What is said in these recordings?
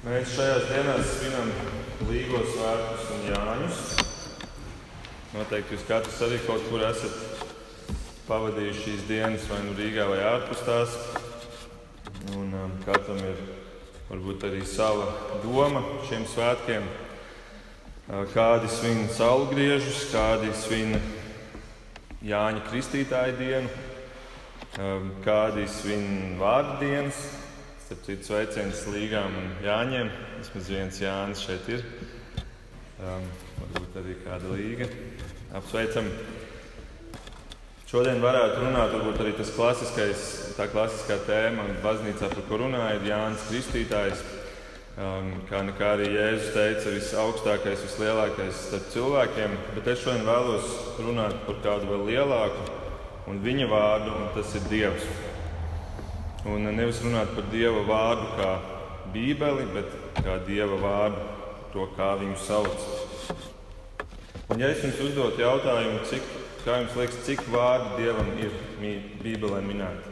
Mēs šajās dienās svinam Līgo svētkus un Jāņus. Noteikti jūs katrs arī kaut kur esat pavadījuši šīs dienas, vai nu Rīgā, vai ārpus tās. Un, um, katram ir varbūt arī sava doma šiem svētkiem. Uh, kādi svin saulgriežus, kādi svin Jāņa Kristītāja dienu, um, kādi svin vārdu dienas. Starp citu, sveiciens Līgām un Jāņiem. Vismaz viens Jānis šeit ir. Um, varbūt arī kāda līga. Apsveicam! Šodien varētu runāt, arī tas klasiskais, tā klasiskā tēma, baznīcā, par ko runāja, Jānis Kristītājs. Um, kā nekā arī Jēzus teica, visaugstākais, vislielākais starp cilvēkiem, bet es šodien vēlos runāt par kādu vēl lielāku un viņa vārdu, un tas ir Dievs. Un nevis runāt par Dieva vārdu kā Bībeli, bet kā Dieva vārdu, to kā viņu sauc. Un ja es jums uzdotu jautājumu, cik Kā jums liekas, cik vārdi Dievam ir Bībelē minēti?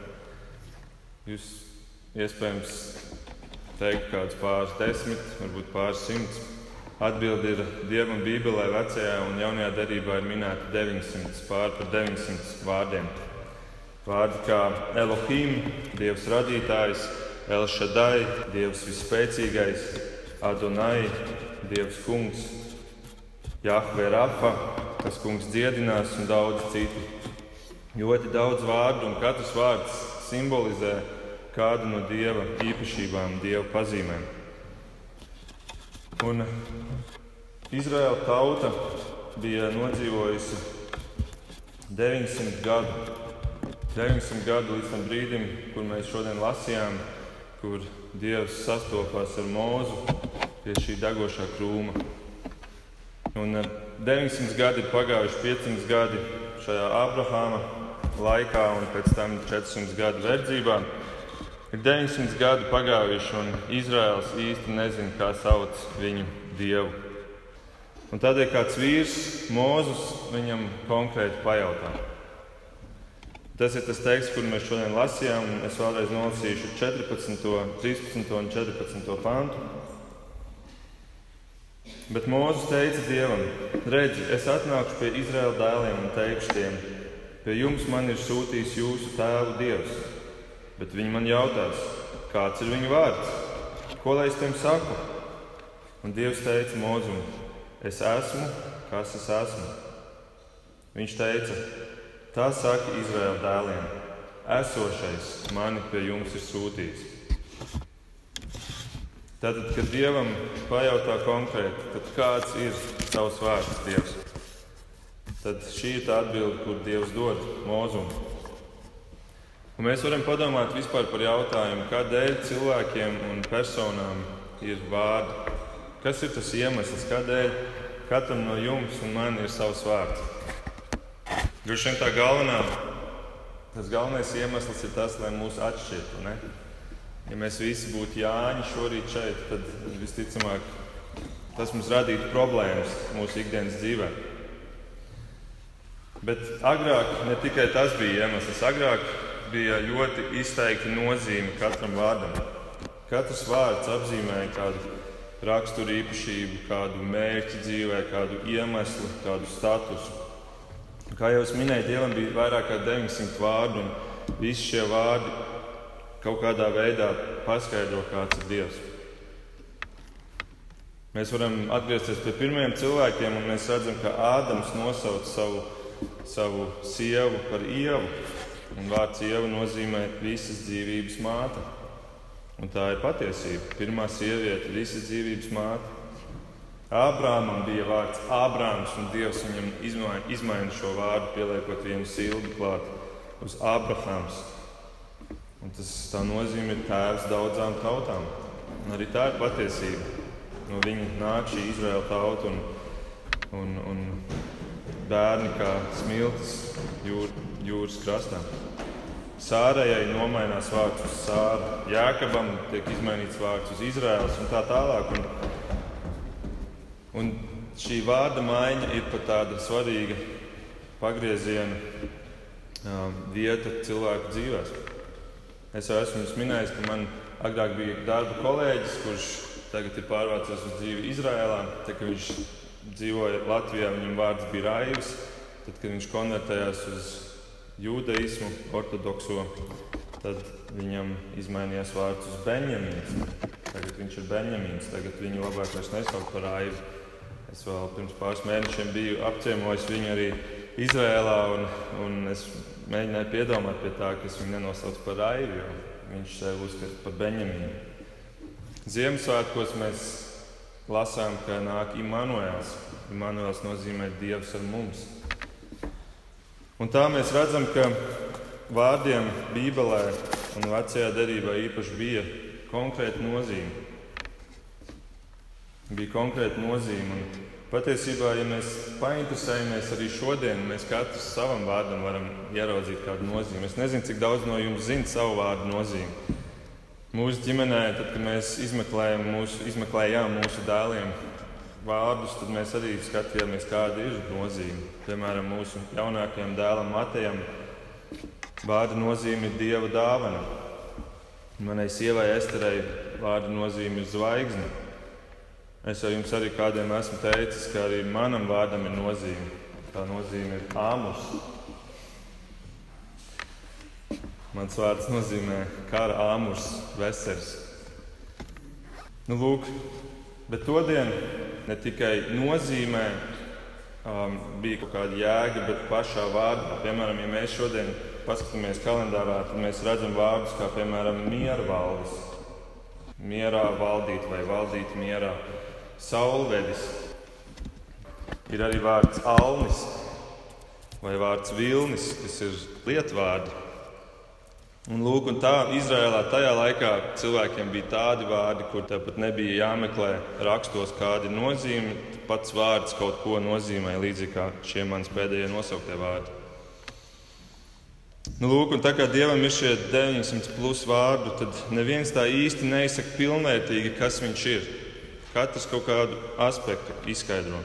Jūs iespējams teikt, kāds pāris desmit, varbūt pāris simts. Atbilde ir Dievam Bībelē vecajā un jaunajā derībā ir minēta 900, pār par 900 vārdiem. Vārdi kā Elohim, Dievs radītājs, Elšadai, Dievs visspēcīgais, Adonai, Dievs kungs, Jahve Rafa, kas kungs dziedinās un daudz citu. Ļoti daudz vārdu, un katrs vārds simbolizē kādu no dieva īpašībām, dieva pazīmēm. Un Izraēla tauta bija nodzīvojusi 900 gadu. 900 gadu līdz tam brīdim, kur mēs šodien lasījām, kur Dievs sastopās ar mūzu pie šī degošā krūma. Un 900 gadi ir pagājuši, 500 gadi šajā Abrahāma laikā, un pēc tam 400 gadu verdzībā. Ir 900 gadi pagājuši, un Izraels īsti nezina, kā sauc viņu dievu. Un tādēļ kāds vīrs, Mozus, viņam konkrēti pajautā. Tas ir tas teksts, kur mēs šodien lasījām. Es vēlreiz nolasīšu 14, 13 un 14 pantu. Bet Mozus teica Dievam: Redzi, es atnākšu pie Izraēla dēliem un teikšu tiem, pie jums man ir sūtījis jūsu tēvu Dievs. Bet viņi man jautās, kāds ir viņa vārds, ko lai es tiem saku? Un Dievs teica Mozum: Es esmu, kas es esmu. Viņš teica: Tā saka Izraēla dēliem: Esošais mani pie jums ir sūtījis. Tātad, kad Dievam pajautā konkrēti, kāds ir tavs vārds, Dievs, tad šī ir tā atbilde, kur Dievs dod mūzumu. Un mēs varam padomāt par jautājumu, kādēļ cilvēkiem un personām ir vārdi. Kas ir tas iemesls, kādēļ katram no jums un man ir savs vārds? Droši vien tā galvenā, tas galvenais iemesls ir tas, lai mūs atšķirtu. Ja mēs visi būtu Jāņi šorīt šeit, tad visticamāk tas mums radītu problēmas mūsu ikdienas dzīvē. Bet agrāk ne tikai tas bija iemesls, agrāk bija ļoti izteikta nozīme katram vārdam. Katrs vārds apzīmēja kādu raksturu īpašību, kādu mērķi dzīvē, kādu iemeslu, kādu statusu. Kā jau es minēju, Dievam bija vairāk kā 900 vārdu, un visi šie vārdi kaut kādā veidā paskaidro, kāds ir Dievs. Mēs varam atgriezties pie pirmiem cilvēkiem, un mēs redzam, ka Ādams nosauc savu, savu sievu par ievu. Un vārds ieva nozīmē visas dzīvības māte. Un tā ir patiesība. Pirmā sieviete, visas dzīvības māte. Ābrāmam bija vārds Ābrāms, un Dievs viņam izmaina, izmaina šo vārdu, pieliekot vienu sildu klāt uz Ābrahāms. Un tas tā nozīmē ir tēvs daudzām tautām. Un arī tā ir patiesība. No viņa nāk šī Izraēla tauta un, un, un bērni kā smiltis jūr, jūras krastā. Sārējai nomainās vārds uz sāru, Jēkabam tiek izmainīts vārds uz Izraēlas un tā tālāk. Un, un šī vārda maiņa ir pat tāda svarīga pagrieziena um, vieta cilvēku dzīvēm. Es jau esmu minējis, ka man agrāk bija darba kolēģis, kurš tagad ir pārvācies uz dzīvi Izrēlā. Tad, kad viņš dzīvoja Latvijā, viņam vārds bija Raivs. Tad, kad viņš konvertējās uz jūdaismu, ortodokso, tad viņam izmainījās vārds uz Benjamīns. Tagad viņš ir Benjamīns, tagad viņu labāk vairs nesauc par Raivu. Es vēl pirms pāris mēnešiem biju apciemojis viņu arī Izrēlā, un, un es mēģināju piedomāt pie tā, ka es viņu nenosaucu par Raivu, jo viņš sev uzskata par Benjamīnu. Ziemassvētkos mēs lasām, ka nāk Imants. Imants nozīmē Dievs ar mums. Un tā mēs redzam, ka vārdiem Bībelē un Vecajā derībā īpaši bija konkrēta nozīme. Bija konkrēta nozīme. Un patiesībā, ja mēs painteresējamies arī šodien, mēs katrs savam vārdam varam ieraudzīt kādu nozīmi. Es nezinu, cik daudz no jums zina savu vārdu nozīmi. Mūsu ģimenē, tad, kad mēs izmeklējām mūsu, izmeklējām mūsu dēliem vārdus, tad mēs arī skatījāmies, kāda ir nozīme. Piemēram, mūsu jaunākajam dēlam Matejam vārda nozīme ir dieva dāvana. Manai sievai Esterei vārda nozīme ir zvaigzne. Es jau jums arī kādiem esmu teicis, ka arī manam vārdam ir nozīme. Tā nozīme ir āmus. Mans vārds nozīmē kara āmurs, vesels. Nu, lūk, bet to dienu ne tikai nozīmē um, bija kaut kāda jēga, bet pašā vārdā. Piemēram, ja mēs šodien paskatāmies kalendārā, tad mēs redzam vārdus kā piemēram miera valdes, mierā valdīt vai valdīt mierā, saulvedis. Ir arī vārds alnis vai vārds vilnis, kas ir lietvārdi. Un, lūk, un tā Izrēlā tajā laikā cilvēkiem bija tādi vārdi, kur tāpat nebija jāmeklē rakstos, kāda ir nozīme. Pats vārds kaut ko nozīmē, līdzīgi kā šie manas pēdējie nosauktie vārdi. Nu, lūk, un tā kā Dievam ir šie 900 plus vārdu, tad neviens tā īsti neizsaka pilnvērtīgi, kas viņš ir. Katrs kaut kādu aspektu izskaidro.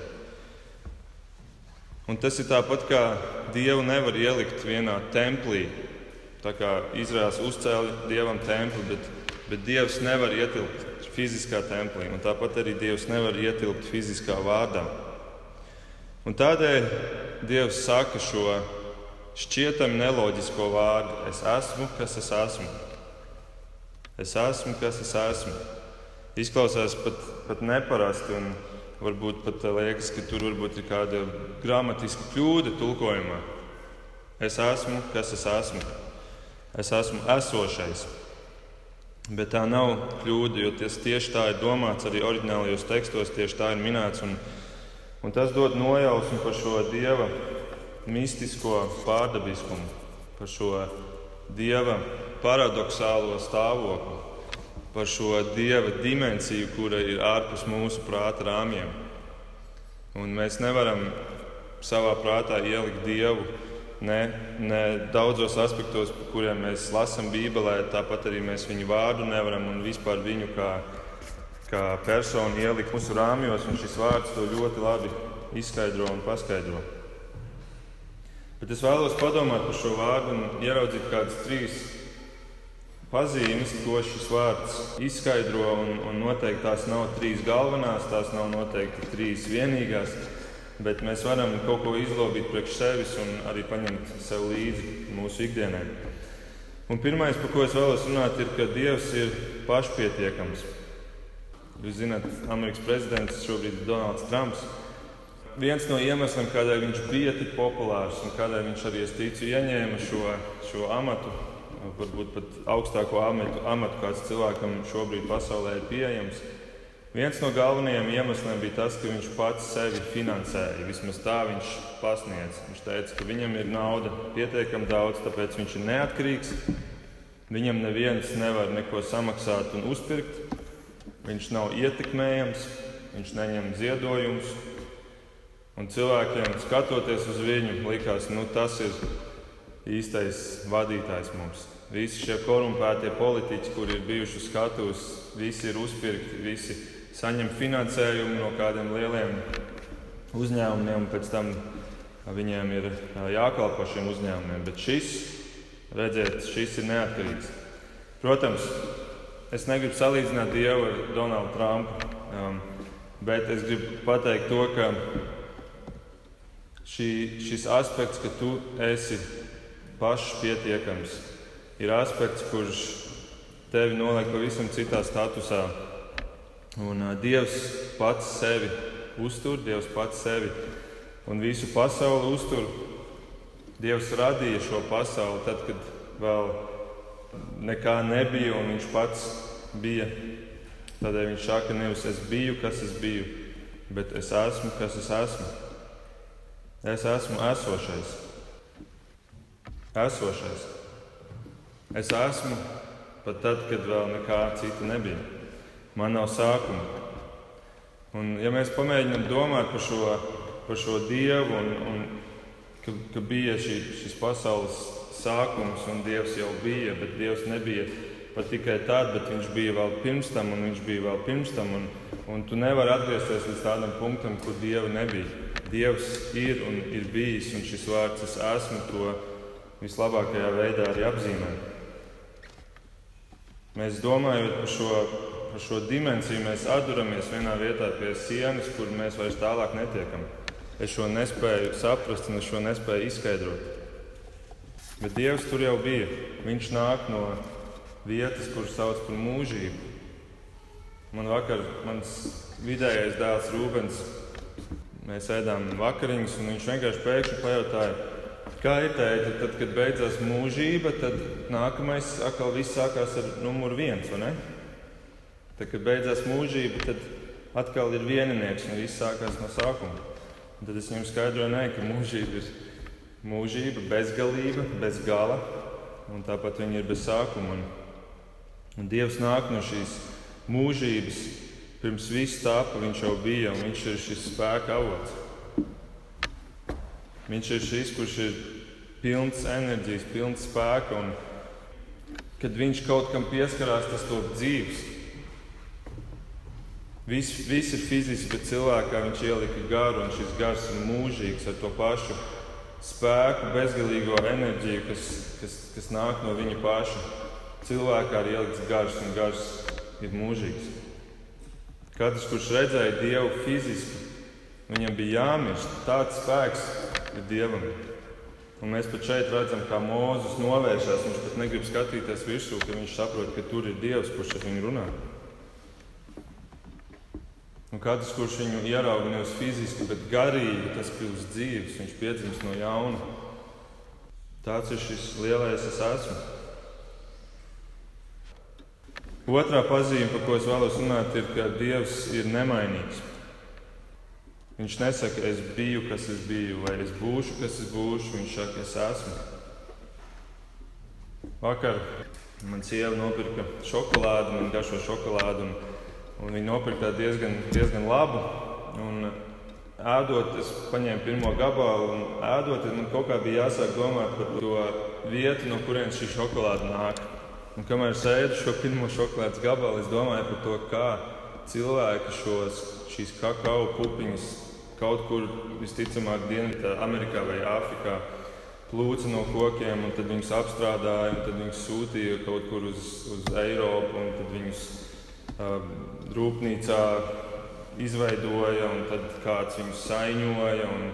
Un tas ir tāpat kā Dievu nevar ielikt vienā templī, Tā kā Izraels uzcēla dievam templi, bet, bet dievs nevar ietilpt fiziskā templī, un tāpat arī dievs nevar ietilpt fiziskā vārdā. Un tādēļ dievs saka šo šķietami neloģisko vārdu: Es esmu, kas es esmu. Es esmu, kas es esmu. Izklausās pat, pat neparasti, un varbūt pat liekas, ka tur varbūt ir kāda gramatiska kļūda tulkojumā. Es esmu, kas es esmu. Es esmu esošais. Bet tā nav kļūda, jo tas tieši tā ir domāts arī oriģinālajos tekstos, tieši tā ir minēts. Un, un tas dod nojausmu par šo dieva mistisko pārdabiskumu, par šo dieva paradoxālo stāvokli, par šo dieva dimensiju, kura ir ārpus mūsu prāta rāmjiem. Un mēs nevaram savā prātā ielikt dievu ne, ne daudzos aspektos, par kuriem mēs lasām Bībelē, tāpat arī mēs viņu vārdu nevaram un vispār viņu kā, kā personu ielikt mūsu rāmjos, šis vārds to ļoti labi izskaidro un paskaidro. Bet es vēlos padomāt par šo vārdu un ieraudzīt kādas trīs pazīmes, ko šis vārds izskaidro. Un, un noteikti tās nav trīs galvenās, tās nav noteikti trīs vienīgās bet mēs varam kaut ko izlobīt priekš sevis un arī paņemt sev līdzi mūsu ikdienai. Un pirmais, par ko es vēlos runāt, ir, ka Dievs ir pašpietiekams. Jūs zināt, Amerikas prezidents šobrīd ir Donalds Trumps. Viens no iemesliem, kādēļ viņš bija tik populārs un kādēļ viņš arī, es ticu, ieņēma šo, šo amatu, varbūt pat augstāko amatu, amatu kāds cilvēkam šobrīd pasaulē ir pieejams, Viens no galvenajiem iemesliem bija tas, ka viņš pats sevi finansēja. Vismaz tā viņš pasniedz. Viņš teica, ka viņam ir nauda pietiekami daudz, tāpēc viņš ir neatkarīgs. Viņam neviens nevar neko samaksāt un uzpirkt. Viņš nav ietekmējams, viņš neņem ziedojumus. Un cilvēkiem skatoties uz viņu, likās, ka nu, tas ir īstais vadītājs mums. Visi šie korumpētie politiķi, kuri ir bijuši skatus, visi ir uzpirkti, visi saņem finansējumu no kādiem lieliem uzņēmumiem, un pēc tam viņiem ir jākalpo šiem uzņēmumiem. Bet šis, redziet, šis ir neatkarīgs. Protams, es negribu salīdzināt Dievu ar Donaldu Trumpu, um, bet es gribu pateikt to, ka šī, šis aspekts, ka tu esi pašpietiekams, ir aspekts, kurš tevi noliek pavisam citā statusā. Un uh, Dievs pats sevi uztur, Dievs pats sevi un visu pasauli uztur. Dievs radīja šo pasauli tad, kad vēl nekā nebija, un Viņš pats bija. Tādēļ Viņš saka, nevis es biju, kas es biju, bet es esmu, kas es esmu. Es esmu esošais. Esošais. Es esmu pat tad, kad vēl nekā cita nebija. Man nav sākuma. Un, ja mēs pamēģinām domāt par šo, par šo dievu, un, un ka, ka bija šī, šis pasaules sākums, un dievs jau bija, bet dievs nebija pat tikai tad, bet viņš bija vēl pirms tam, un viņš bija vēl pirms tam. Un, un tu nevari atgriezties līdz tādam punktam, kur dieva nebija. Dievs ir un ir bijis, un šis vārds es esmu to vislabākajā veidā arī apzīmēt. Mēs domājam par šo, par šo dimensiju, mēs atduramies vienā vietā pie sienas, kur mēs vairs tālāk netiekam. Es šo nespēju saprast, un es šo nespēju izskaidrot. Bet Dievs tur jau bija. Viņš nāk no vietas, kuras sauc par mūžību. Man vakar, mans vidējais dēls Rūbens, mēs ēdām vakariņas, un viņš vienkārši pēkšņi pajautāja, Kā ir teikt, tad, kad beidzās mūžība, tad nākamais atkal viss sākās ar numuru viens. Tad, kad beidzās mūžība, tad atkal ir vieninieks un viss sākās no sākuma. Un tad es viņam skaidroju, ne, ka mūžība ir mūžība, bezgalība, bez gala, un tāpat viņa ir bez sākuma. Un, un Dievs nāk no šīs mūžības, pirms viss tāpa viņš jau bija, un viņš ir šis spēka avots. Viņš ir šis, kurš ir pilns enerģijas, pilns spēka. Un, kad viņš kaut kam pieskarās, tas top dzīves. Viss, viss ir fiziski, bet cilvēkā viņš ielika garu, un šis gars ir mūžīgs ar to pašu spēku, bezgalīgo enerģiju, kas, kas, kas nāk no viņa paša. Cilvēkā ir ielikts gars, un gars ir mūžīgs. Katrs, kurš redzēja Dievu fiziski, viņam bija jāmirst. Tāds spēks ir Dievam. Un mēs pat šeit redzam, kā Mozus novēršas. Viņš pat negrib skatīties virsū, ka viņš saprot, ka tur ir Dievs, kurš ar viņu runā. Un katrs, kurš viņu ierauga nevis fiziski, bet garīgi, tas kļūst dzīves, viņš piedzimst no jauna. Tāds ir šis lielais es esmu. Otrā pazīme, par ko es vēlos runāt, ir, ka Dievs ir nemainīgs. Viņš nesaka, es biju, kas es biju, vai es būšu, kas es būšu. Viņš saka, es esmu. Vakar man sieva nopirka šokolādi, man garšo šokolādi, un, un viņa nopirka diezgan, diezgan labu. Un, ēdot, es paņēmu pirmo gabalu, un ēdot, man kaut kā bija jāsāk domāt par to vietu, no kurienes šī šokolāde nāk. Un kamēr es ēdu šo pirmo šokolādes gabalu, es domāju par to, kā cilvēki šos, šīs kakao pupiņas kaut kur visticamāk Dienvidā, Amerikā vai Āfrikā plūca no kokiem, un tad viņus apstrādāja, un tad viņus sūtīja kaut kur uz, uz Eiropu, un tad viņus uh, rūpnīcā izveidoja, un tad kāds viņus saiņoja. Un,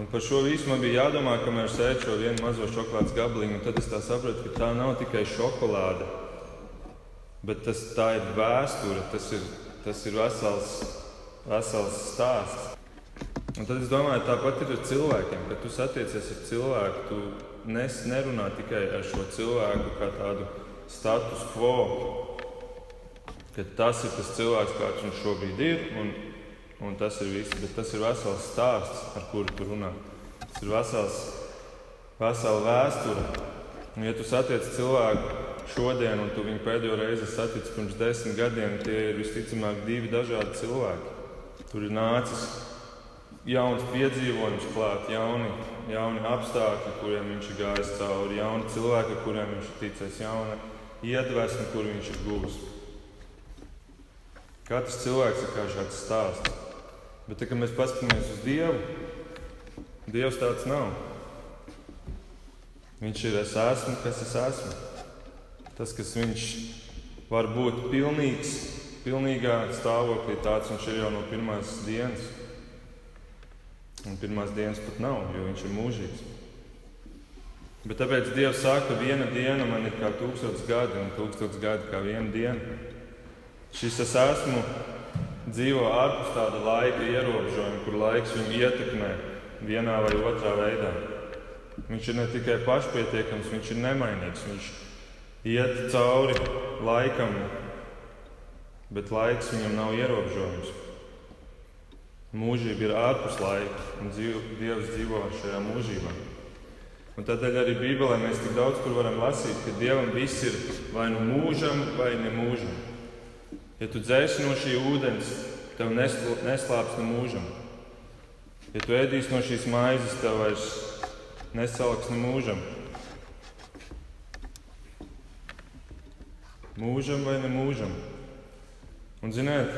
un par šo visu man bija jādomā, kamēr sēž šo vienu mazo šokolādes gabaliņu, tad es sapratu, ka tā nav tikai šokolāde, bet tas, tā ir vēsture, tas ir, tas ir vesels, vesels stāsts. Un tad es domāju, tāpat ir ar cilvēkiem. Kad tu satiecies ar cilvēku, tu nes, nerunā tikai ar šo cilvēku kā tādu status quo, ka tas ir tas cilvēks, kāds viņš šobrīd ir, un, un tas ir viss. Bet tas ir vesels stāsts, ar kuru tu runā. Tas ir vesels, vesela vēsture. Un, ja tu satiec cilvēku šodien, un tu viņu pēdējo reizi satici pirms desmit gadiem, tie ir visticamāk divi dažādi cilvēki. Tur ir nācis jauns piedzīvojums klāt, jauni, jauni apstākļi, kuriem viņš ir gājis cauri, jauni cilvēki, kuriem viņš ir ticis, jauna iedvesma, kur viņš ir guvis. Katrs cilvēks ir kā šāds stāsts. Bet, tā, kad mēs paskatāmies uz Dievu, Dievs tāds nav. Viņš ir es esmu, kas es esmu. Tas, kas viņš var būt pilnīgs, pilnīgā stāvoklī. Tāds viņš ir jau no pirmās dienas. Un pirmās dienas pat nav, jo viņš ir mūžīgs. Bet tāpēc Dievs saka, ka viena diena man ir kā tūkstots gadi, un tūkstots gadi kā viena diena. Šis es esmu dzīvo ārpus tāda laika ierobežojuma, kur laiks viņu ietekmē vienā vai otrā veidā. Viņš ir ne tikai pašpietiekams, viņš ir nemainīgs. Viņš iet cauri laikam, bet laiks viņam nav ierobežojums. Mūžība ir ārpus laika, un dzīv, Dievs dzīvo šajā mūžībā. Un tādēļ arī Bībelē mēs tik daudz kur varam lasīt, ka Dievam viss ir vai nu mūžam, vai nemūžam. Ja tu dzēsi no šī ūdens, tev neslāps no mūžam. Ja tu ēdīsi no šīs maizes, tev vairs nesalks no mūžam. Mūžam vai ne mūžam? Un ziniet,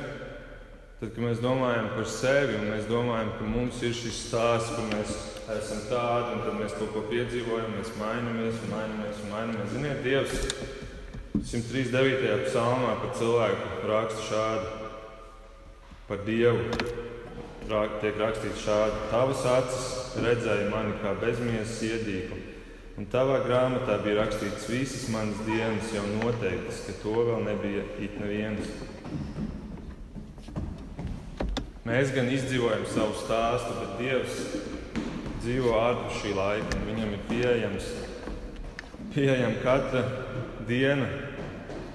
tad, kad mēs domājam par sevi un mēs domājam, ka mums ir šis stāsts, ka mēs esam tādi un tad mēs kaut ko piedzīvojam, mēs mainamies un mainamies un mainamies. Ziniet, Dievs 139. psalmā par cilvēku raksta šādi par Dievu. Tiek rakstīts šādi: Tavas acis redzēja mani kā bezmiesas iedīgu, un tavā grāmatā bija rakstīts visas manas dienas jau noteiktas, ka to vēl nebija it neviens. Mēs gan izdzīvojam savu stāstu, bet Dievs dzīvo ārpus šī laika, un viņam ir pieejams, pieejama katra diena,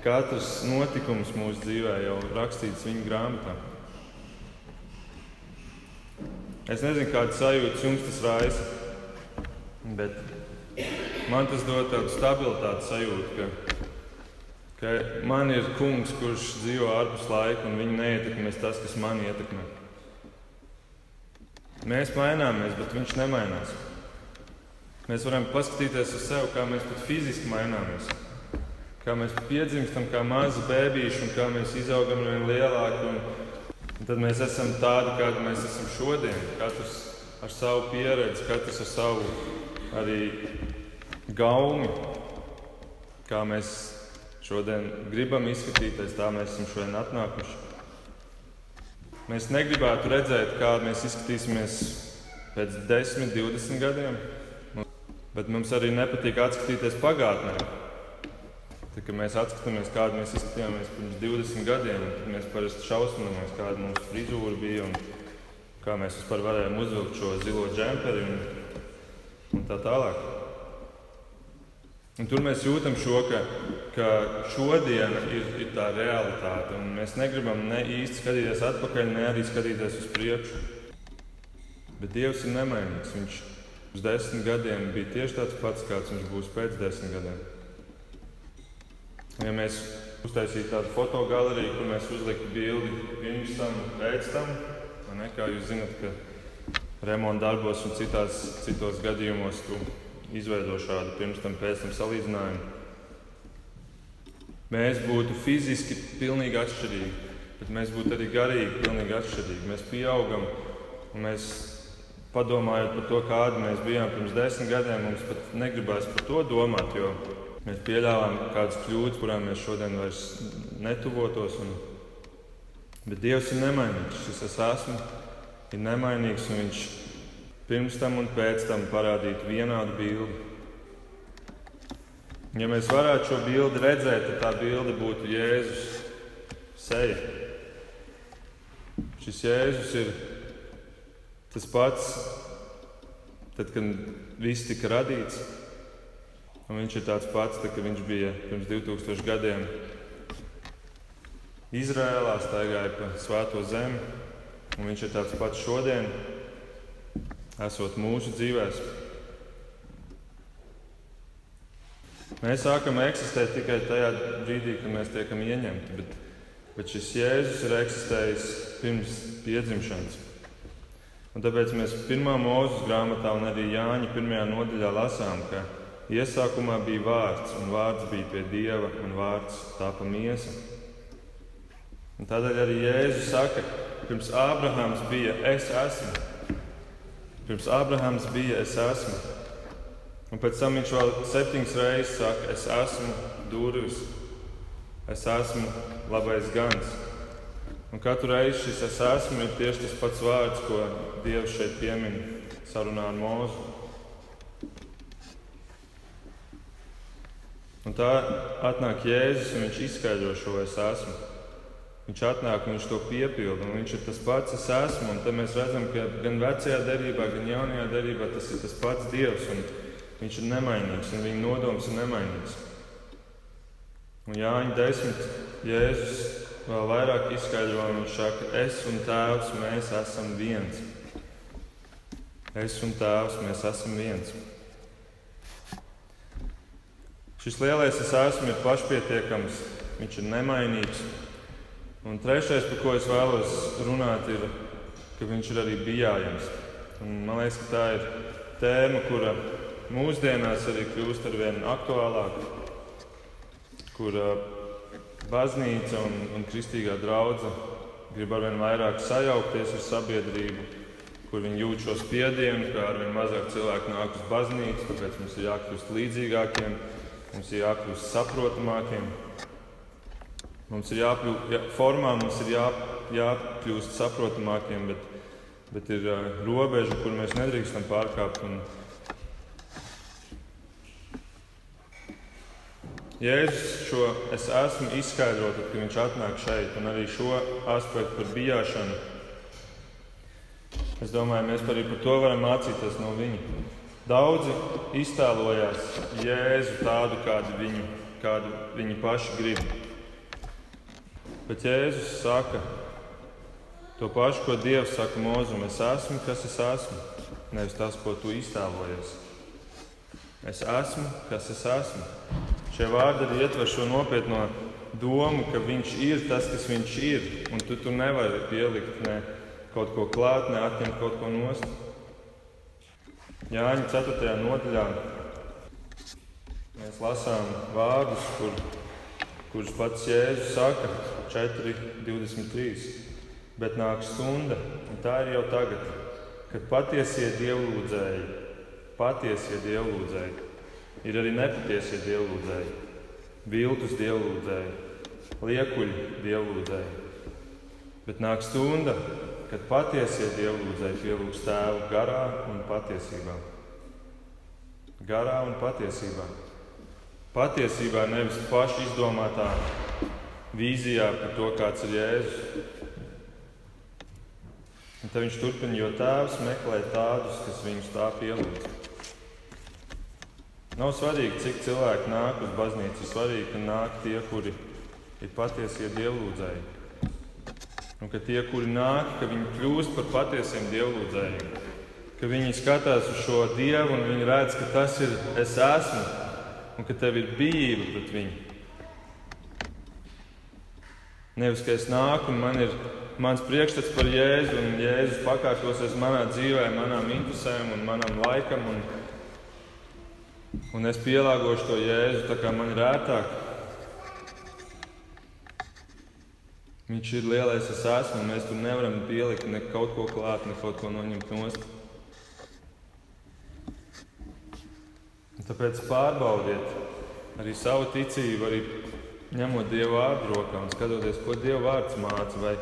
Katrs notikums mūsu dzīvē jau rakstīts viņa grāmatā. Es nezinu, kāda sajūta jums tas raisa, bet man tas dod tādu stabilitātes sajūtu, ka, ka man ir kungs, kurš dzīvo ārpus laika, un viņa neietekmēs tas, kas man ietekmē. Mēs maināmies, bet viņš nemainās. Mēs varam paskatīties uz sevi, kā mēs pat fiziski maināmies kā mēs piedzimstam kā mazi bērniši un kā mēs izaugam vien lielāki. Un, un tad mēs esam tādi, kādi mēs esam šodien. Katrs ar savu pieredzi, katrs ar savu arī gaumi, kā mēs šodien gribam izskatīties, tā mēs esam šodien atnākuši. Mēs negribētu redzēt, kāda mēs izskatīsimies pēc 10, 20 gadiem, bet mums arī nepatīk atskatīties pagātnē. Tā, kad mēs atskatāmies, kāda mēs izskatījāmies pirms 20 gadiem, tad mēs parasti šausminamies, kāda mums frizūra bija un kā mēs vispār varējām uzvilkt šo zilo džemperi un, un tā tālāk. Un tur mēs jūtam šo, ka, ka šodiena ir, ir tā realitāte. Mēs negribam ne īsti skatīties atpakaļ, ne arī skatīties uz priekšu. Bet Dievs ir nemainīgs. Viņš uz desmit gadiem bija tieši tāds pats, kāds viņš būs pēc desmit gadiem. Ja mēs uztaisītu tādu fotogaleriju, kur mēs uzliktu bildi pirms tam, pēc tam, ne, kā jūs zinat, ka remonta darbos un citās, citos gadījumos tu izveido šādu pirms tam, pēc tam salīdzinājumu. Mēs būtu fiziski pilnīgi atšķirīgi, bet mēs būtu arī garīgi pilnīgi atšķirīgi. Mēs pieaugam un mēs padomājot par to, kādi mēs bijām pirms desmit gadiem, mums pat negribēs par to domāt, jo Mēs pieļāvām kādas kļūdas, kurām mēs šodien vairs netuvotos. Un... Bet Dievs ir nemainīgs. Šis es esmu ir nemainīgs, Viņš pirms tam un pēc tam parādītu vienādu bildi. Ja mēs varētu šo bildi redzēt, tad tā bilde būtu Jēzus seja. Šis Jēzus ir tas pats, tad, kad viss tika radīts. Un viņš ir tāds pats, tā, kad viņš bija pirms 2000 gadiem Izrēlā, staigāja pa svēto zemi. Un viņš ir tāds pats šodien, esot mūsu dzīvēm. Mēs sākam eksistēt tikai tajā brīdī, kad mēs tiekam ieņemti, bet, bet šis Jēzus ir eksistējis pirms piedzimšanas. Un tāpēc mēs pirmā mūža grāmatā un arī Jāņa pirmajā nodaļā lasām, ka Iesākumā bija vārds, un vārds bija pie dieva, un vārds tāpa miesa. Un tādēļ arī Jēzus saka, pirms Ābrahāms bija es esmu. Pirms Ābrahāms bija es esmu. Un pēc tam viņš vēl septiņas reizes saka, es esmu durvis. Es esmu labais gans. Un katru reizi šis es esmu ir tieši tas pats vārds, ko Dievs šeit piemin sarunā ar mūzu. Un tā atnāk Jēzus un viņš izskaidro šo es esmu. Viņš atnāk un viņš to piepilda. Viņš ir tas pats, es esmu. Un tad mēs redzam, ka gan vecajā derībā, gan jaunajā derībā tas ir tas pats Dievs. Viņš ir nemainīgs un viņa nodoms ir nemainīgs. Un Jāņa 10. Jēzus vēl vairāk izskaidro, viņš saka, es un tēvs, mēs esam viens. Es un tēvs, mēs esam viens. Šis lielais es esmu ir pašpietiekams, viņš ir nemainīgs. Un trešais, par ko es vēlos runāt, ir, ka viņš ir arī bijājams. Un man liekas, ka tā ir tēma, kura mūsdienās arī kļūst ar vien aktuālāka kur baznīca un, un kristīgā draudzene grib arvien vairāk sajaukties ar sabiedrību, kur viņi jūt šo spiedienu, ka arvien mazāk cilvēku nāk uz baznīcu, tāpēc mums ir jākļūst līdzīgākiem, mums ir jākļūst saprotamākiem. Mums ir jākļūst, jā, formā mums ir jā, jākļūst saprotamākiem, bet, bet ir uh, robeža, kur mēs nedrīkstam pārkāpt. Un, Jēzus šo es esmu izskaidrojis, kad viņš atnāk šeit, un arī šo aspektu par bijāšanu. Es domāju, mēs arī par to varam mācīties no viņa. Daudzi iztēlojās Jēzu tādu, kādu viņi, kādu viņi paši grib. Bet Jēzus saka to pašu, ko Dievs saka Mozum. Es esmu, kas es esmu, nevis tas, ko tu iztēlojies. Es esmu, kas es esmu. Šie vārdi arī ietver šo nopietno domu, ka viņš ir tas, kas viņš ir. Un tu tur nevari pielikt ne kaut ko klāt, ne atņemt kaut ko nost. Jāņa 4. nodaļā mēs lasām vārdus, kur, kurus pats Jēzus saka 4.23. Bet nāk stunda, un tā ir jau tagad, kad patiesie dievlūdzēji, patiesie dievlūdzēji Ir arī nepatiesie dievlūdzēji, viltus dievlūdzēji, liekuļi dievlūdzēji. Bet nāk stunda, kad patiesie dievlūdzēji pielūgs tēvu garā un patiesībā. Garā un patiesībā. Patiesībā nevis paši izdomātā vīzijā par to, kāds ir Jēzus. Un tad viņš turpina, jo tēvs meklē tādus, kas viņus tā pielūdz. Nav svarīgi, cik cilvēki nāk uz baznīcu. Svarīgi, ka nāk tie, kuri ir patiesie dievlūdzēji. Un ka tie, kuri nāk, ka viņi kļūst par patiesiem dievlūdzējiem. Ka viņi skatās uz šo dievu un viņi redz, ka tas ir es esmu un ka tev ir bijība pret viņu. Nevis, ka es nāku un man ir mans priekšstats par Jēzu un Jēzus pakārtosies manā dzīvē, manām interesēm un manam laikam. Un, Un es pielāgošu to jēzu tā, kā man ir ērtāk. Viņš ir lielais, es esmu, un mēs tur nevaram pielikt ne kaut ko klāt, ne kaut ko noņemt nost. Un tāpēc pārbaudiet arī savu ticību, arī ņemot Dievu vārdu rokā un skatoties, ko Dieva vārds māca, vai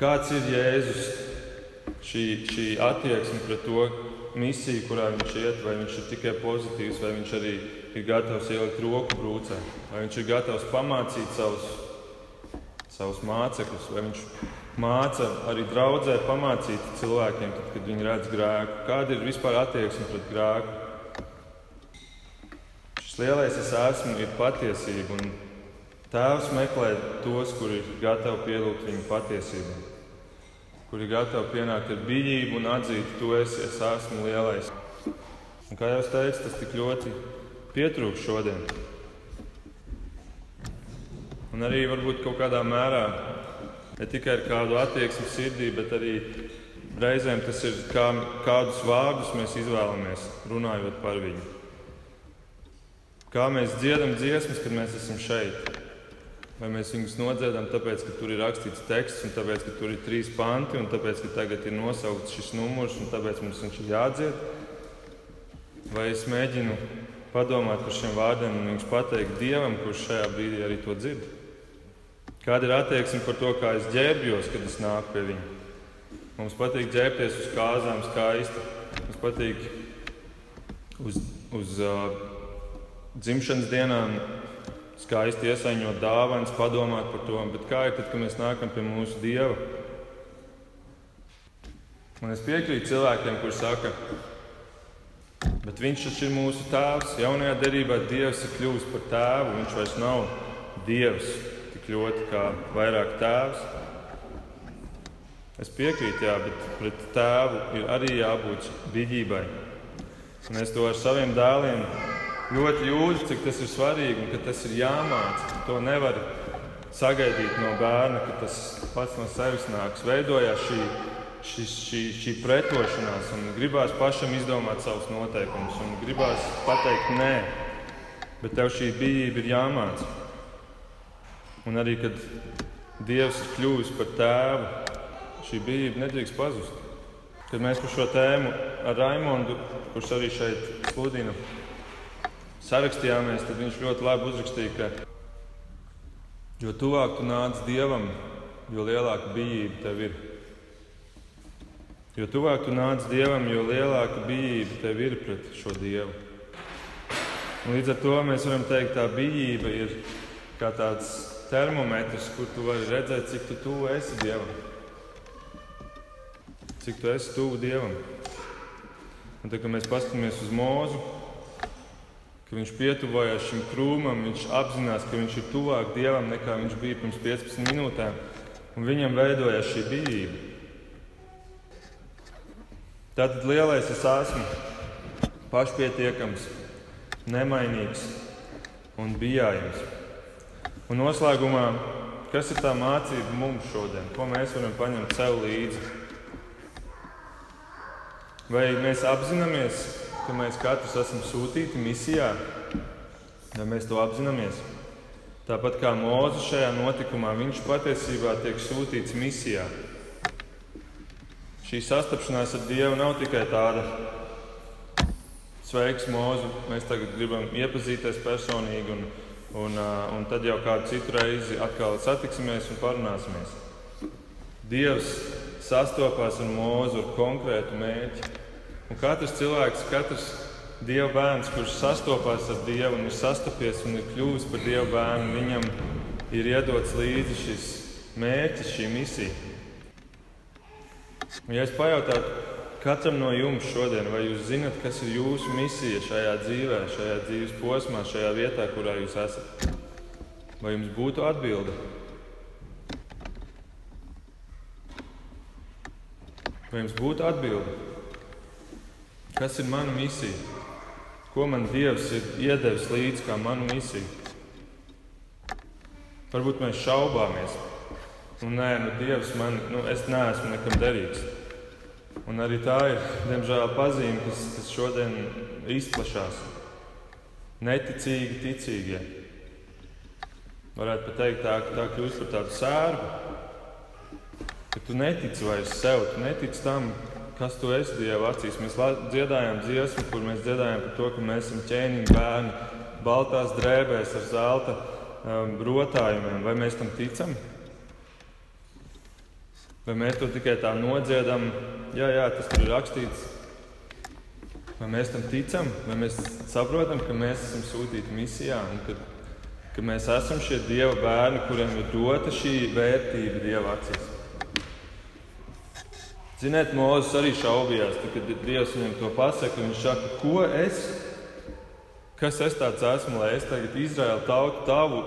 kāds ir Jēzus šī, šī attieksme pret to, misiju, kurā viņš iet, vai viņš ir tikai pozitīvs, vai viņš arī ir gatavs ielikt roku brūcē, vai viņš ir gatavs pamācīt savus, savus mācekļus, vai viņš māca arī draudzē pamācīt cilvēkiem, tad, kad viņi redz grēku. Kāda ir vispār attieksme pret grēku? Šis lielais es esmu ir patiesība, un Tēvs meklē tos, kuri ir gatavi pielūgt viņu patiesībai kuri gatavi pienākt ar bijību un atzīt, tu esi, es esmu lielais. Un, kā jau es teicu, tas tik ļoti pietrūkst šodien. Un arī varbūt kaut kādā mērā ne tikai ar kādu attieksmi sirdī, bet arī reizēm tas ir kā, kādus vārdus mēs izvēlamies runājot par viņu. Kā mēs dziedam dziesmas, kad mēs esam šeit. Vai mēs viņus nodziedam, tāpēc, ka tur ir rakstīts teksts, un tāpēc, ka tur ir trīs panti, un tāpēc, ka tagad ir nosaukts šis numurs, un tāpēc mums viņš ir jādzied? Vai es mēģinu padomāt par šiem vārdiem un viņus pateikt Dievam, kurš šajā brīdī arī to dzird? Kāda ir attieksme par to, kā es ģērbjos, kad es nāku pie viņa? Mums patīk ģērbties uz kāzām skaisti. Mums patīk uz, uz uh, dzimšanas dienām skaisti iesaņot dāvanas, padomāt par to. Bet kā ir tad, kad mēs nākam pie mūsu Dieva? Un es piekrītu cilvēkiem, kuriem saka, bet viņš taču ir mūsu tēvs. Jaunajā derībā Dievs ir kļuvis par tēvu. Viņš vairs nav Dievs ļoti kā vairāk tēvs. Es piekrītu, jā, bet pret tēvu ir arī jābūt vidībai. Un es to ar saviem dēliem ļoti jūtu, cik tas ir svarīgi un ka tas ir jāmācās. To nevar sagaidīt no bērna, ka tas pats no sevis nāks. Veidojās šī, šī, šī, šī pretošanās, un gribās pašam izdomāt savus noteikumus, un gribās pateikt nē. Bet tev šī bijība ir jāmācās. Un arī, kad Dievs ir kļuvis par tēvu, šī bijība nedrīkst pazust. Kad mēs par šo tēmu ar Raimondu, kurš arī šeit sludina, sarakstījāmies, tad viņš ļoti labi uzrakstīja, ka jo tuvāk tu nāc Dievam, jo lielāka bijība tev ir. Jo tuvāk tu nāc Dievam, jo lielāka bijība tev ir pret šo Dievu. Un līdz ar to mēs varam teikt, ka tā bijība ir kā tāds termometrs, kur tu vari redzēt, cik tu tuvu esi Dievam. Cik tu esi tuvu Dievam. Un tad, kad mēs paskatāmies uz mūzu, ka viņš pietuvojās šim krūmam, viņš apzinās, ka viņš ir tuvāk Dievam nekā viņš bija pirms 15 minūtēm, un viņam veidojās šī bijība. Tātad lielais es esmu pašpietiekams, nemainīgs un bijājams. Un noslēgumā, kas ir tā mācība mums šodien? Ko mēs varam paņemt sev līdzi? Vai mēs apzināmies, ka mēs katrs esam sūtīti misijā? Vai mēs to apzināmies? Tāpat kā Mozus šajā notikumā, viņš patiesībā tiek sūtīts misijā. Šī sastapšanās ar Dievu nav tikai tāda sveiks, mūzu. Mēs tagad gribam iepazīties personīgi un Un, un tad jau kādu citu reizi atkal satiksimies un parunāsimies. Dievs sastopās ar mūzu ar konkrētu mērķi. Un katrs cilvēks, katrs Dieva bērns, kurš sastopās ar Dievu un ir sastapies un ir kļuvis par Dieva bērnu, viņam ir iedots līdzi šis mērķis, šī misija. Un, ja es pajautātu, Katram no jums šodien, vai jūs zinat, kas ir jūsu misija šajā dzīvē, šajā dzīves posmā, šajā vietā, kurā jūs esat? Vai jums būtu atbilde? Vai jums būtu atbilde? Kas ir mana misija? Ko man Dievs ir iedevis līdzi kā manu misiju? Varbūt mēs šaubāmies. Nu, nē, nu, Dievs man, nu, es neesmu nekam derīgs. Un arī tā ir, diemžēl, pazīme, kas, kas šodien izplatās. Neticīgi, ticīgie. Varētu teikt, tā, ka tā kļūst par tādu sērgu. Ka tu netici vairs sev, tu netici tam, kas tu esi Dieva acīs. Mēs dziedājām dziesmu, kur mēs dziedājām par to, ka mēs esam ķēniņi bērni, baltās drēbēs ar zelta um, rotājumiem. Vai mēs tam ticam? Vai mēs to tikai tā nodziedam, jā, jā, tas tur ir rakstīts. Vai mēs tam ticam, vai mēs saprotam, ka mēs esam sūtīti misijā un ka, ka mēs esam šie Dieva bērni, kuriem ir dota šī vērtība Dieva acīs. Ziniet, Mozus arī šaubījās, tad, kad Dievs viņam to pasaka. Viņš saka, ko es, kas es tāds esmu, lai es tagad Izraēlu tautu, tavu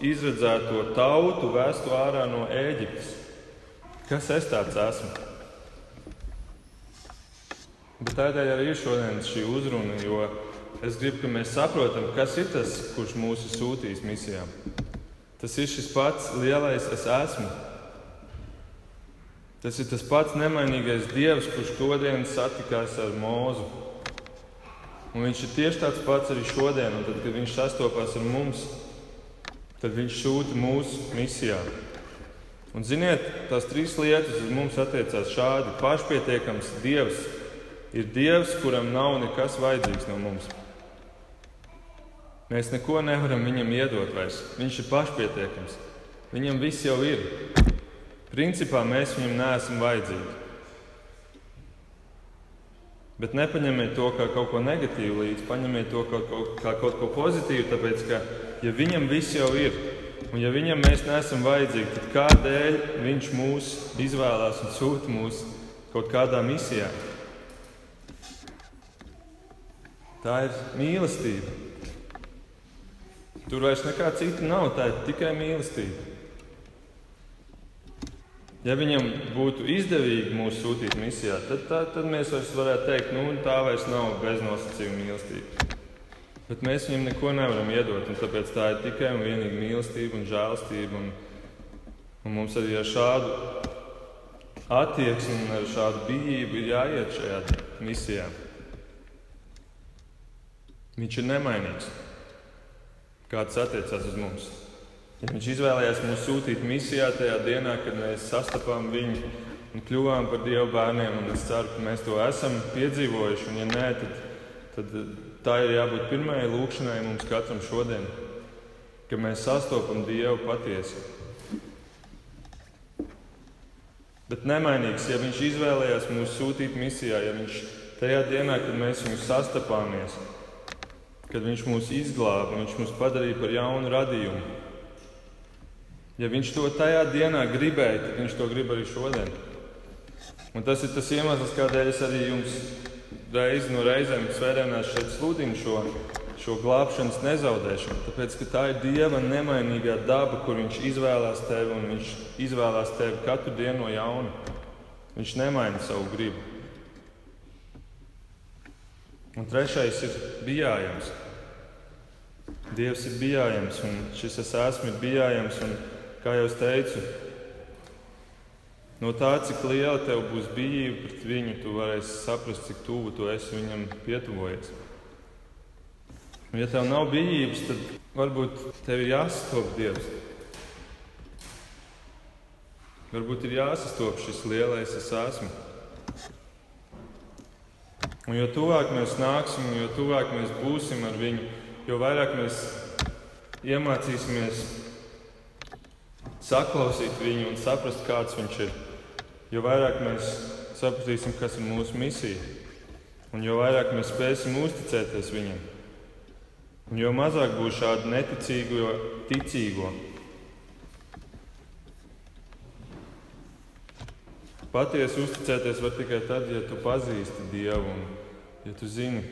izredzēto tautu vēstu ārā no Ēģiptes. Kas es tāds esmu? Bet tādēļ arī ir šodienas šī uzruna, jo es gribu, lai mēs saprotam, kas ir tas, kurš mūs ir sūtījis misijā. Tas ir šis pats lielais es esmu. Tas ir tas pats nemainīgais Dievs, kurš šodien satikās ar mūzu. Un viņš ir tieši tāds pats arī šodien, un tad, kad viņš sastopās ar mums, tad viņš sūta mūsu misijā. Un, ziniet, tās trīs lietas uz mums attiecās šādi. Pašpietiekams Dievs ir Dievs, kuram nav nekas vajadzīgs no mums. Mēs neko nevaram viņam iedot vairs. Viņš ir pašpietiekams. Viņam viss jau ir. Principā mēs viņam neesam vajadzīgi. Bet nepaņemiet to kā kaut ko negatīvu līdzi, paņemiet to kā, kā kaut ko pozitīvu, tāpēc ka, ja viņam viss jau ir, un ja viņam mēs neesam vajadzīgi, tad kādēļ viņš mūs izvēlās un sūta mūs kaut kādā misijā? Tā ir mīlestība. Tur vairs nekā cita nav, tā ir tikai mīlestība. Ja viņam būtu izdevīgi mūs sūtīt misijā, tad, tā, tad mēs varētu teikt, nu, tā vairs nav beznosacījuma mīlestība. Bet mēs viņam neko nevaram iedot, tāpēc tā ir tikai un vienīgi mīlestība un žēlastība. Un, un mums arī ar šādu attieksmi un ar šādu bijību ir jāiet šajā misijā. Viņš ir nemainīgs. Kā tas attiecās uz mums? Ja viņš izvēlējās mūs sūtīt misijā tajā dienā, kad mēs sastapām viņu un kļuvām par Dieva bērniem, es ceru, ka mēs to esam piedzīvojuši. Un, ja nē, tad, tad tā ir jābūt pirmajai lūkšanai mums katram šodien, ka mēs sastopam Dievu patiesi. Bet nemainīgs, ja viņš izvēlējās mūs sūtīt misijā, ja viņš tajā dienā, kad mēs viņu sastapāmies, kad viņš mūs izglāba, viņš mūs padarīja par jaunu radījumu. Ja viņš to tajā dienā gribēja, tad viņš to grib arī šodien. Un tas ir tas iemesls, kādēļ es arī jums reizi no reizēm svētdienās šeit sludinu šo, šo glābšanas nezaudēšanu. Tāpēc, ka tā ir Dieva nemainīgā daba, kur Viņš izvēlās tevi un Viņš izvēlās tevi katru dienu no jauna. Viņš nemaina savu gribu. Un trešais ir bijājams. Dievs ir bijājams, un šis es esmu bijājams. Un Kā jau teicu, no tā, cik liela tev būs bijība pret viņu, tu varēsi saprast, cik tuvu tu esi viņam pietuvojies. Un, ja tev nav bijības, tad varbūt tev ir jāsastop Dievs. Varbūt ir jāsastop šis lielais es esmu. Un jo tuvāk mēs nāksim, jo tuvāk mēs būsim ar viņu, jo vairāk mēs iemācīsimies saklausīt viņu un saprast, kāds viņš ir. Jo vairāk mēs sapratīsim, kas ir mūsu misija, un jo vairāk mēs spēsim uzticēties viņam, un jo mazāk būs šādu neticīgo, ticīgo. Patiesi uzticēties var tikai tad, ja tu pazīsti Dievu un ja tu zini,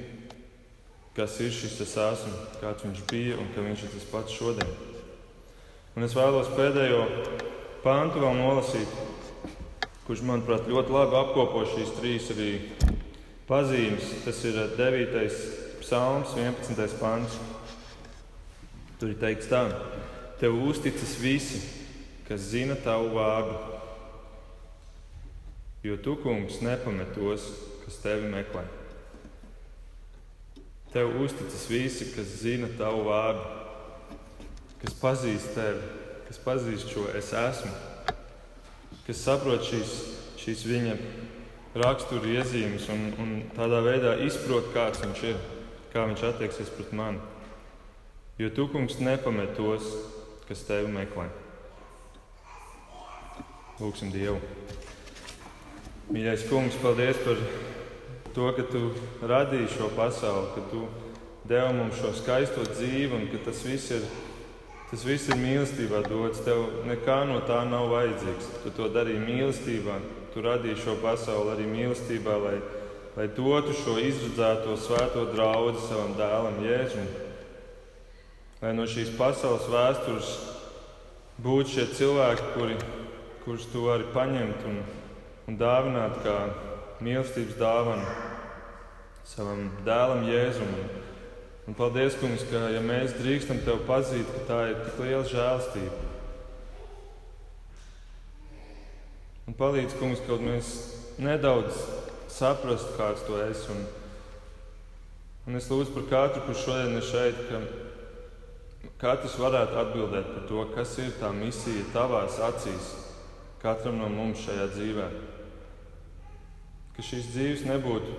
kas ir šis es esmu, kāds viņš bija un ka viņš ir tas pats šodien. Un es vēlos pēdējo pāntu vēl nolasīt, kurš, manuprāt, ļoti labi apkopo šīs trīs arī pazīmes. Tas ir 9. psalms, 11. pāns. Tur ir teikts tā, tev uzticas visi, kas zina tavu vārdu. Jo tu, kungs, nepamet tos, kas tevi meklē. Tev uzticas visi, kas zina tavu vārdu kas pazīst tevi, kas pazīst šo es esmu, kas saprot šīs, šīs viņa rakstura iezīmes un, un tādā veidā izprot, kāds viņš ir, kā viņš attieksies pret mani. Jo tu, kungs, nepamet tos, kas tevi meklē. Lūksim Dievu. Mīļais kungs, paldies par to, ka tu radīji šo pasauli, ka tu devi mums šo skaisto dzīvi un ka tas viss ir Tas viss ir mīlestībā dots. Tev nekā no tā nav vajadzīgs. Tu to darīji mīlestībā. Tu radīji šo pasauli arī mīlestībā, lai, lai dotu šo izredzēto svēto draugu savam dēlam Jēzum. Lai no šīs pasaules vēstures būtu šie cilvēki, kuri, kurus tu vari paņemt un, un dāvināt kā mīlestības dāvanu savam dēlam Jēzumam. Un paldies, Kungs, ka ja mēs drīkstam Tev pazīt, ka tā ir tik liela žēlstība. Un palīdz, Kungs, kaut mēs nedaudz saprast, kāds Tu esi. Un, un es lūdzu par katru, kurš šodien ir šeit, ka katrs varētu atbildēt par to, kas ir tā misija Tavās acīs, katram no mums šajā dzīvē. Ka šīs dzīves nebūtu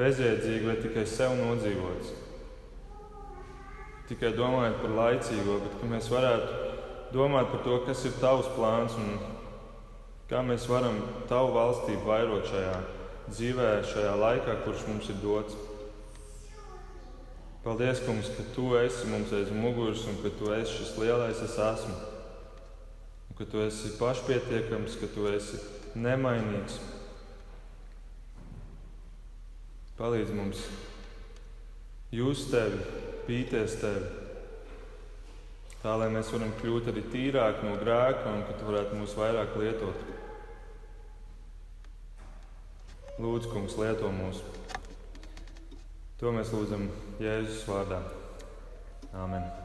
bezjēdzīga vai tikai sev nodzīvotas tikai domājot par laicīgo, bet ka mēs varētu domāt par to, kas ir tavs plāns un kā mēs varam tavu valstību vairot šajā dzīvē, šajā laikā, kurš mums ir dots. Paldies, Kungs, ka Tu esi mums aiz muguras un ka Tu esi šis lielais es esmu. Un ka Tu esi pašpietiekams, ka Tu esi nemainīgs. Palīdz mums just Tevi, pīties Tevi tā lai mēs varam kļūt arī tīrāki no grēka un ka tu varētu mūs vairāk lietot. Lūdzu, kungs, lieto mūs. To mēs lūdzam Jēzus vārdā. Āmen!